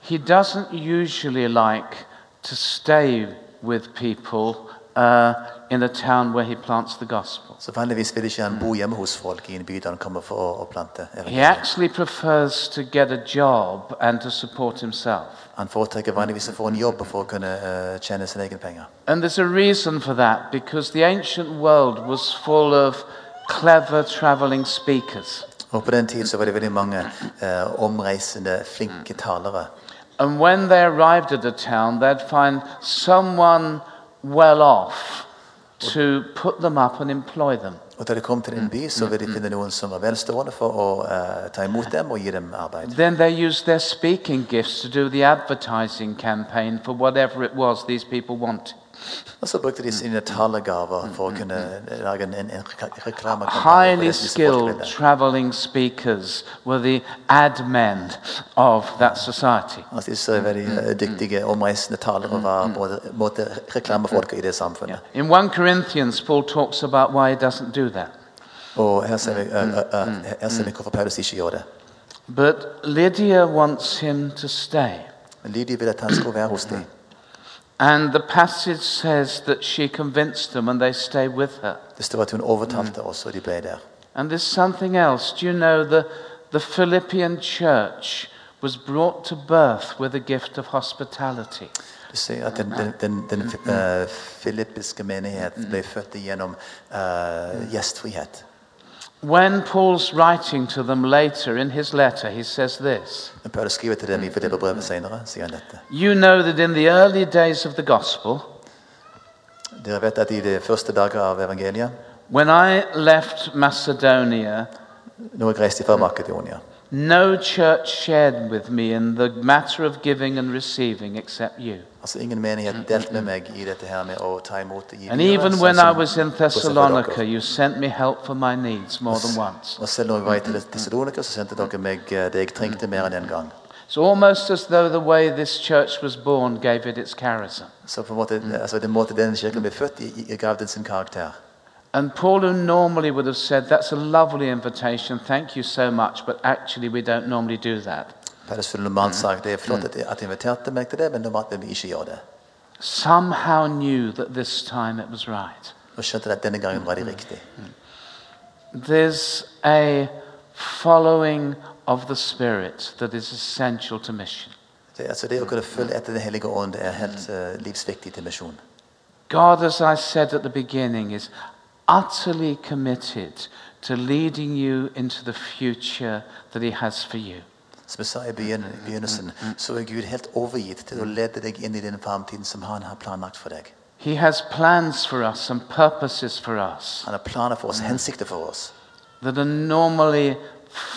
[SPEAKER 1] He doesn't usually like to stay with people uh, in a town where he plants the gospel.
[SPEAKER 2] Så vanligvis vil ikke han bo hjemme hos folk i en by der han kommer for å, å.
[SPEAKER 1] He actually prefers to get a job and to support himself.
[SPEAKER 2] Han foretrekker vanligvis å få en jobb for å kunne eh, tjene sine egne penger.
[SPEAKER 1] And there's a reason for that because the ancient world was full of clever traveling speakers.
[SPEAKER 2] Og på den tid så var det mange eh, flinke.
[SPEAKER 1] And when they arrived at a town, they'd find someone well off to put them up and employ them.
[SPEAKER 2] Og da de kom til en by, så mm, ville de finne mm, mm. noen som var velstående for å eh, ta imot dem og gi dem arbeid.
[SPEAKER 1] Then they used their speaking gifts to do the advertising campaign for whatever it was these people wanted.
[SPEAKER 2] Og så brukte de sine talegaver for å kunne lage en, en, reklamekampanje.
[SPEAKER 1] Highly
[SPEAKER 2] det som folk
[SPEAKER 1] skilled traveling speakers were the ad men of that society.
[SPEAKER 2] Altså disse er veldig eh, mm, mm. dyktige omreisende talere mm, var både, reklamefolk i det samfunnet.
[SPEAKER 1] In 1 Corinthians, Paul talks about why he doesn't do that.
[SPEAKER 2] Og her ser vi, eh, eh, eh, her ser vi hvorfor Paulus ikke det.
[SPEAKER 1] But Lydia wants him to stay.
[SPEAKER 2] Men Lydia vil at han skal være hos dem.
[SPEAKER 1] And the passage says that she convinced them and they stay with her.
[SPEAKER 2] Det står at hun overtalte oss, mm. og de ble der.
[SPEAKER 1] And there's something else. Do you know the, the Philippian church was brought to birth with a gift of hospitality?
[SPEAKER 2] Du ser at den, mm-hmm. den, den, den mm-hmm. eh, filippiske menighet mm-hmm. ble født gjennom eh, mm. gjestfrihet.
[SPEAKER 1] When Paul's writing to them later in his letter, he says this
[SPEAKER 2] Når Paulus skriver til dem i Filipperbrevet senere, sier han dette.
[SPEAKER 1] You know that in the early days of the gospel,
[SPEAKER 2] Dere vet at i de første dager av evangeliet,
[SPEAKER 1] when I left Macedonia,
[SPEAKER 2] når jeg reiste fra Makedonia,
[SPEAKER 1] no church shared with me in the matter of giving and receiving except you.
[SPEAKER 2] altså ingen menighet delte med meg i dette her med å ta imot og gi
[SPEAKER 1] And
[SPEAKER 2] videre,
[SPEAKER 1] even
[SPEAKER 2] sånn
[SPEAKER 1] when I was in Thessalonica, you sent me help for my needs more than once.
[SPEAKER 2] Og selv når jeg var i Thessalonika, så sendte dere meg eh, det jeg trengte mer enn en gang.
[SPEAKER 1] It's almost as though the way this church was born gave it its charism.
[SPEAKER 2] Så på en måte, altså den kirken ble født gav den sin karakter.
[SPEAKER 1] And Paul, who normally would have said, That's a lovely invitation, thank you so much, but actually we don't normally do that.
[SPEAKER 2] Paulus skulle normalt sagt det er flott at at inviterte meg til det, men normalt vil vi ikke gjøre det.
[SPEAKER 1] Somehow knew that this time it was right.
[SPEAKER 2] Og skjønte at denne gangen var de riktig.
[SPEAKER 1] There's a following of the Spirit that is essential to mission.
[SPEAKER 2] Det, altså det å kunne følge mm-hmm. etter Den hellige ånd er mm-hmm. helt livsviktig til misjon.
[SPEAKER 1] God, as I said at the beginning, is utterly committed to leading you into the future that He has for you.
[SPEAKER 2] Som jeg sa i begynn- i mm, mm, mm, begynnelsen, så er Gud helt overgitt til å lede deg inn i den framtiden som Han har planlagt for deg.
[SPEAKER 1] He has plans for us and purposes for us
[SPEAKER 2] Han har planer for oss, hensikter for oss,
[SPEAKER 1] that are normally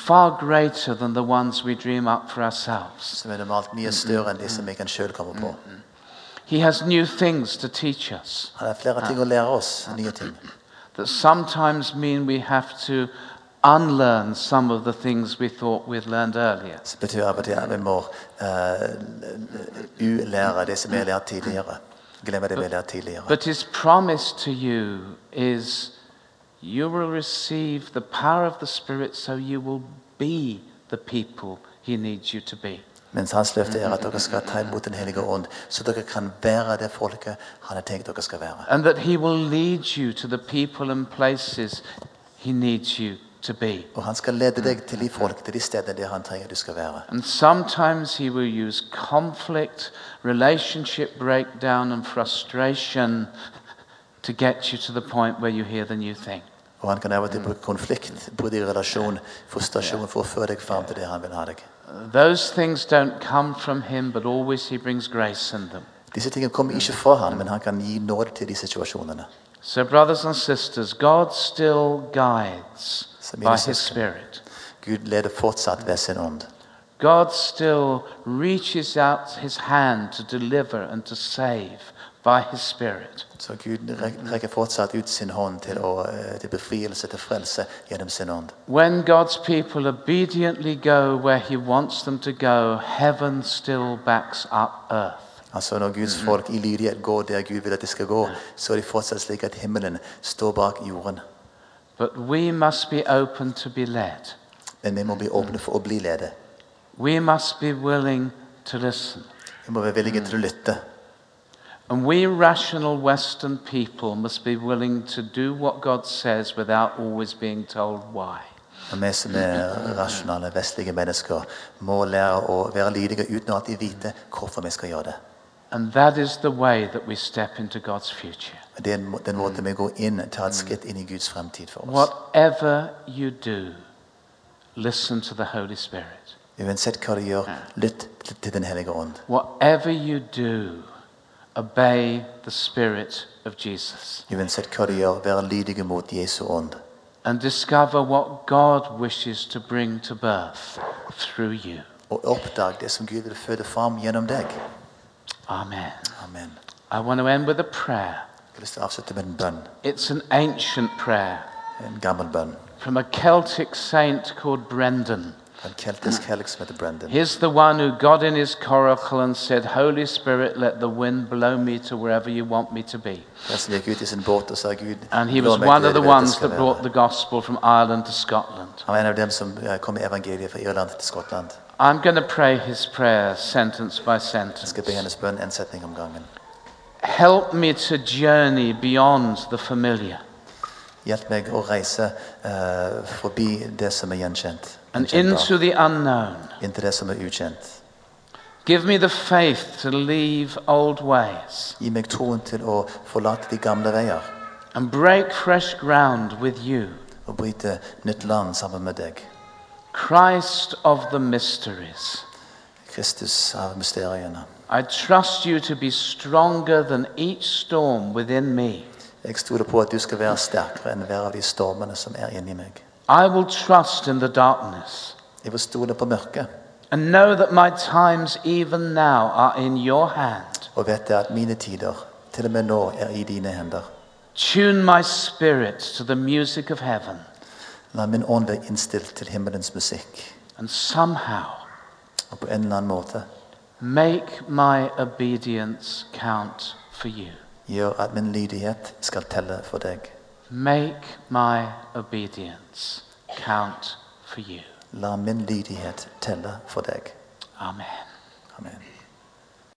[SPEAKER 1] far greater than the ones we dream up for ourselves.
[SPEAKER 2] som er normalt mye større enn det som vi kan sjøl komme på.
[SPEAKER 1] He has new things to teach us
[SPEAKER 2] Han har flere ting å lære oss, nye ting.
[SPEAKER 1] That sometimes mean we have to unlearn some of the things we thought we'd learned earlier.
[SPEAKER 2] Betyr av og til at vi må eh, ulære det som vi har lært tidligere. Glemme det vi har lært tidligere.
[SPEAKER 1] But his promise to you is you will receive the power of the Spirit so you will be the people he needs you to be.
[SPEAKER 2] Mens hans løfte er at dere skal ta imot Den hellige ånd, så dere kan være det folket han har tenkt dere skal være.
[SPEAKER 1] And that he will lead you to the people and places he needs you to be.
[SPEAKER 2] Og han skal lede deg til de folk, til de stedene der han trenger du skal være.
[SPEAKER 1] And sometimes he will use conflict, relationship breakdown, and frustration to get you to the point where you hear the new thing.
[SPEAKER 2] Og han kan av og til bruke konflikt, brudd i relasjon, frustrasjon for å føre deg fram til det han vil ha deg.
[SPEAKER 1] Those things don't come from him, but always he brings grace in them.
[SPEAKER 2] Disse tingene kommer ikke fra han, men han kan gi nåde til de situasjonene.
[SPEAKER 1] So, brothers and sisters, God still guides
[SPEAKER 2] Så
[SPEAKER 1] by his
[SPEAKER 2] søsken,
[SPEAKER 1] Spirit.
[SPEAKER 2] Gud leder fortsatt ved sin ånd.
[SPEAKER 1] God still reaches out his hand to deliver and to save by his Spirit.
[SPEAKER 2] Så Gud rekker fortsatt ut sin hånd til, å, eh, til befrielse, til frelse, gjennom sin ånd.
[SPEAKER 1] When God's people obediently go where he wants them to go, heaven still backs up earth.
[SPEAKER 2] Altså Når Guds folk i lydighet går der Gud vil at de skal gå, så er de fortsatt slik at himmelen står bak jorden.
[SPEAKER 1] But we must be open to be led.
[SPEAKER 2] Men vi må bli åpne for å bli ledet.
[SPEAKER 1] We must be willing to listen.
[SPEAKER 2] Vi må være villige til å lytte.
[SPEAKER 1] And we rational Western people must be willing to do what God says without always being told why.
[SPEAKER 2] Og vi som er rasjonale, vestlige mennesker, må lære å være lydige uten å alltid vite hvorfor vi skal gjøre det.
[SPEAKER 1] And that is the way that we step into God's future.
[SPEAKER 2] Det er den må- den måten vi går inn, tar et skritt inn i Guds fremtid for oss.
[SPEAKER 1] Whatever you do, listen to the Holy Spirit.
[SPEAKER 2] Uansett hva du gjør, lytt til Den hellige ånd.
[SPEAKER 1] Whatever you do, obey the Spirit of Jesus.
[SPEAKER 2] Uansett hva du gjør, vær lydige mot Jesu ånd.
[SPEAKER 1] And discover what God wishes to bring to birth through you.
[SPEAKER 2] Og oppdag det som Gud vil føde fram gjennom deg.
[SPEAKER 1] Amen.
[SPEAKER 2] Amen.
[SPEAKER 1] I want to end with a prayer.
[SPEAKER 2] Jeg har lyst til å avslutte med en bønn.
[SPEAKER 1] It's an ancient prayer
[SPEAKER 2] En gammel bønn.
[SPEAKER 1] from a Celtic saint called Brendan.
[SPEAKER 2] En keltisk helg som heter Brendan.
[SPEAKER 1] He's the one who got in his coracle and said, Holy Spirit, let the wind blow me to wherever you want me to be.
[SPEAKER 2] Den som gikk ut i sin båt og sa Gud
[SPEAKER 1] And he was one of the
[SPEAKER 2] det du vet jeg
[SPEAKER 1] ones that brought the gospel from Ireland to Scotland.
[SPEAKER 2] Han var en av dem som kom i evangeliet fra Irland til Skottland.
[SPEAKER 1] I'm going to pray his prayer sentence by sentence.
[SPEAKER 2] skal be hennes bønn en setning om gangen.
[SPEAKER 1] Help me to journey beyond the familiar
[SPEAKER 2] Hjelp meg å reise eh, forbi det som er gjenkjent.
[SPEAKER 1] and into the unknown.
[SPEAKER 2] Inntil det som er ukjent.
[SPEAKER 1] Give me the faith to leave old ways
[SPEAKER 2] Gi meg troen til å forlate de gamle veier
[SPEAKER 1] and break fresh ground with you,
[SPEAKER 2] og bryte nytt land sammen med deg.
[SPEAKER 1] Christ of the mysteries.
[SPEAKER 2] Kristus av mysteriene.
[SPEAKER 1] I trust you to be stronger than each storm within me.
[SPEAKER 2] Jeg stoler på at du skal være sterkere enn hver av de stormene som er inni meg.
[SPEAKER 1] I will trust in the darkness
[SPEAKER 2] Jeg vil stole på mørket
[SPEAKER 1] and know that my times, even now, are in your hand.
[SPEAKER 2] og vet at mine tider, til og med nå, er i dine hender.
[SPEAKER 1] Tune my spirit to the music of heaven,
[SPEAKER 2] La min ånd være innstilt til himmelens musikk.
[SPEAKER 1] and somehow
[SPEAKER 2] Og på en eller annen måte
[SPEAKER 1] make my obedience count for you.
[SPEAKER 2] Gjør at min lydighet skal telle for deg.
[SPEAKER 1] Make my obedience count for you.
[SPEAKER 2] La min lydighet telle for deg.
[SPEAKER 1] Amen.
[SPEAKER 2] Amen.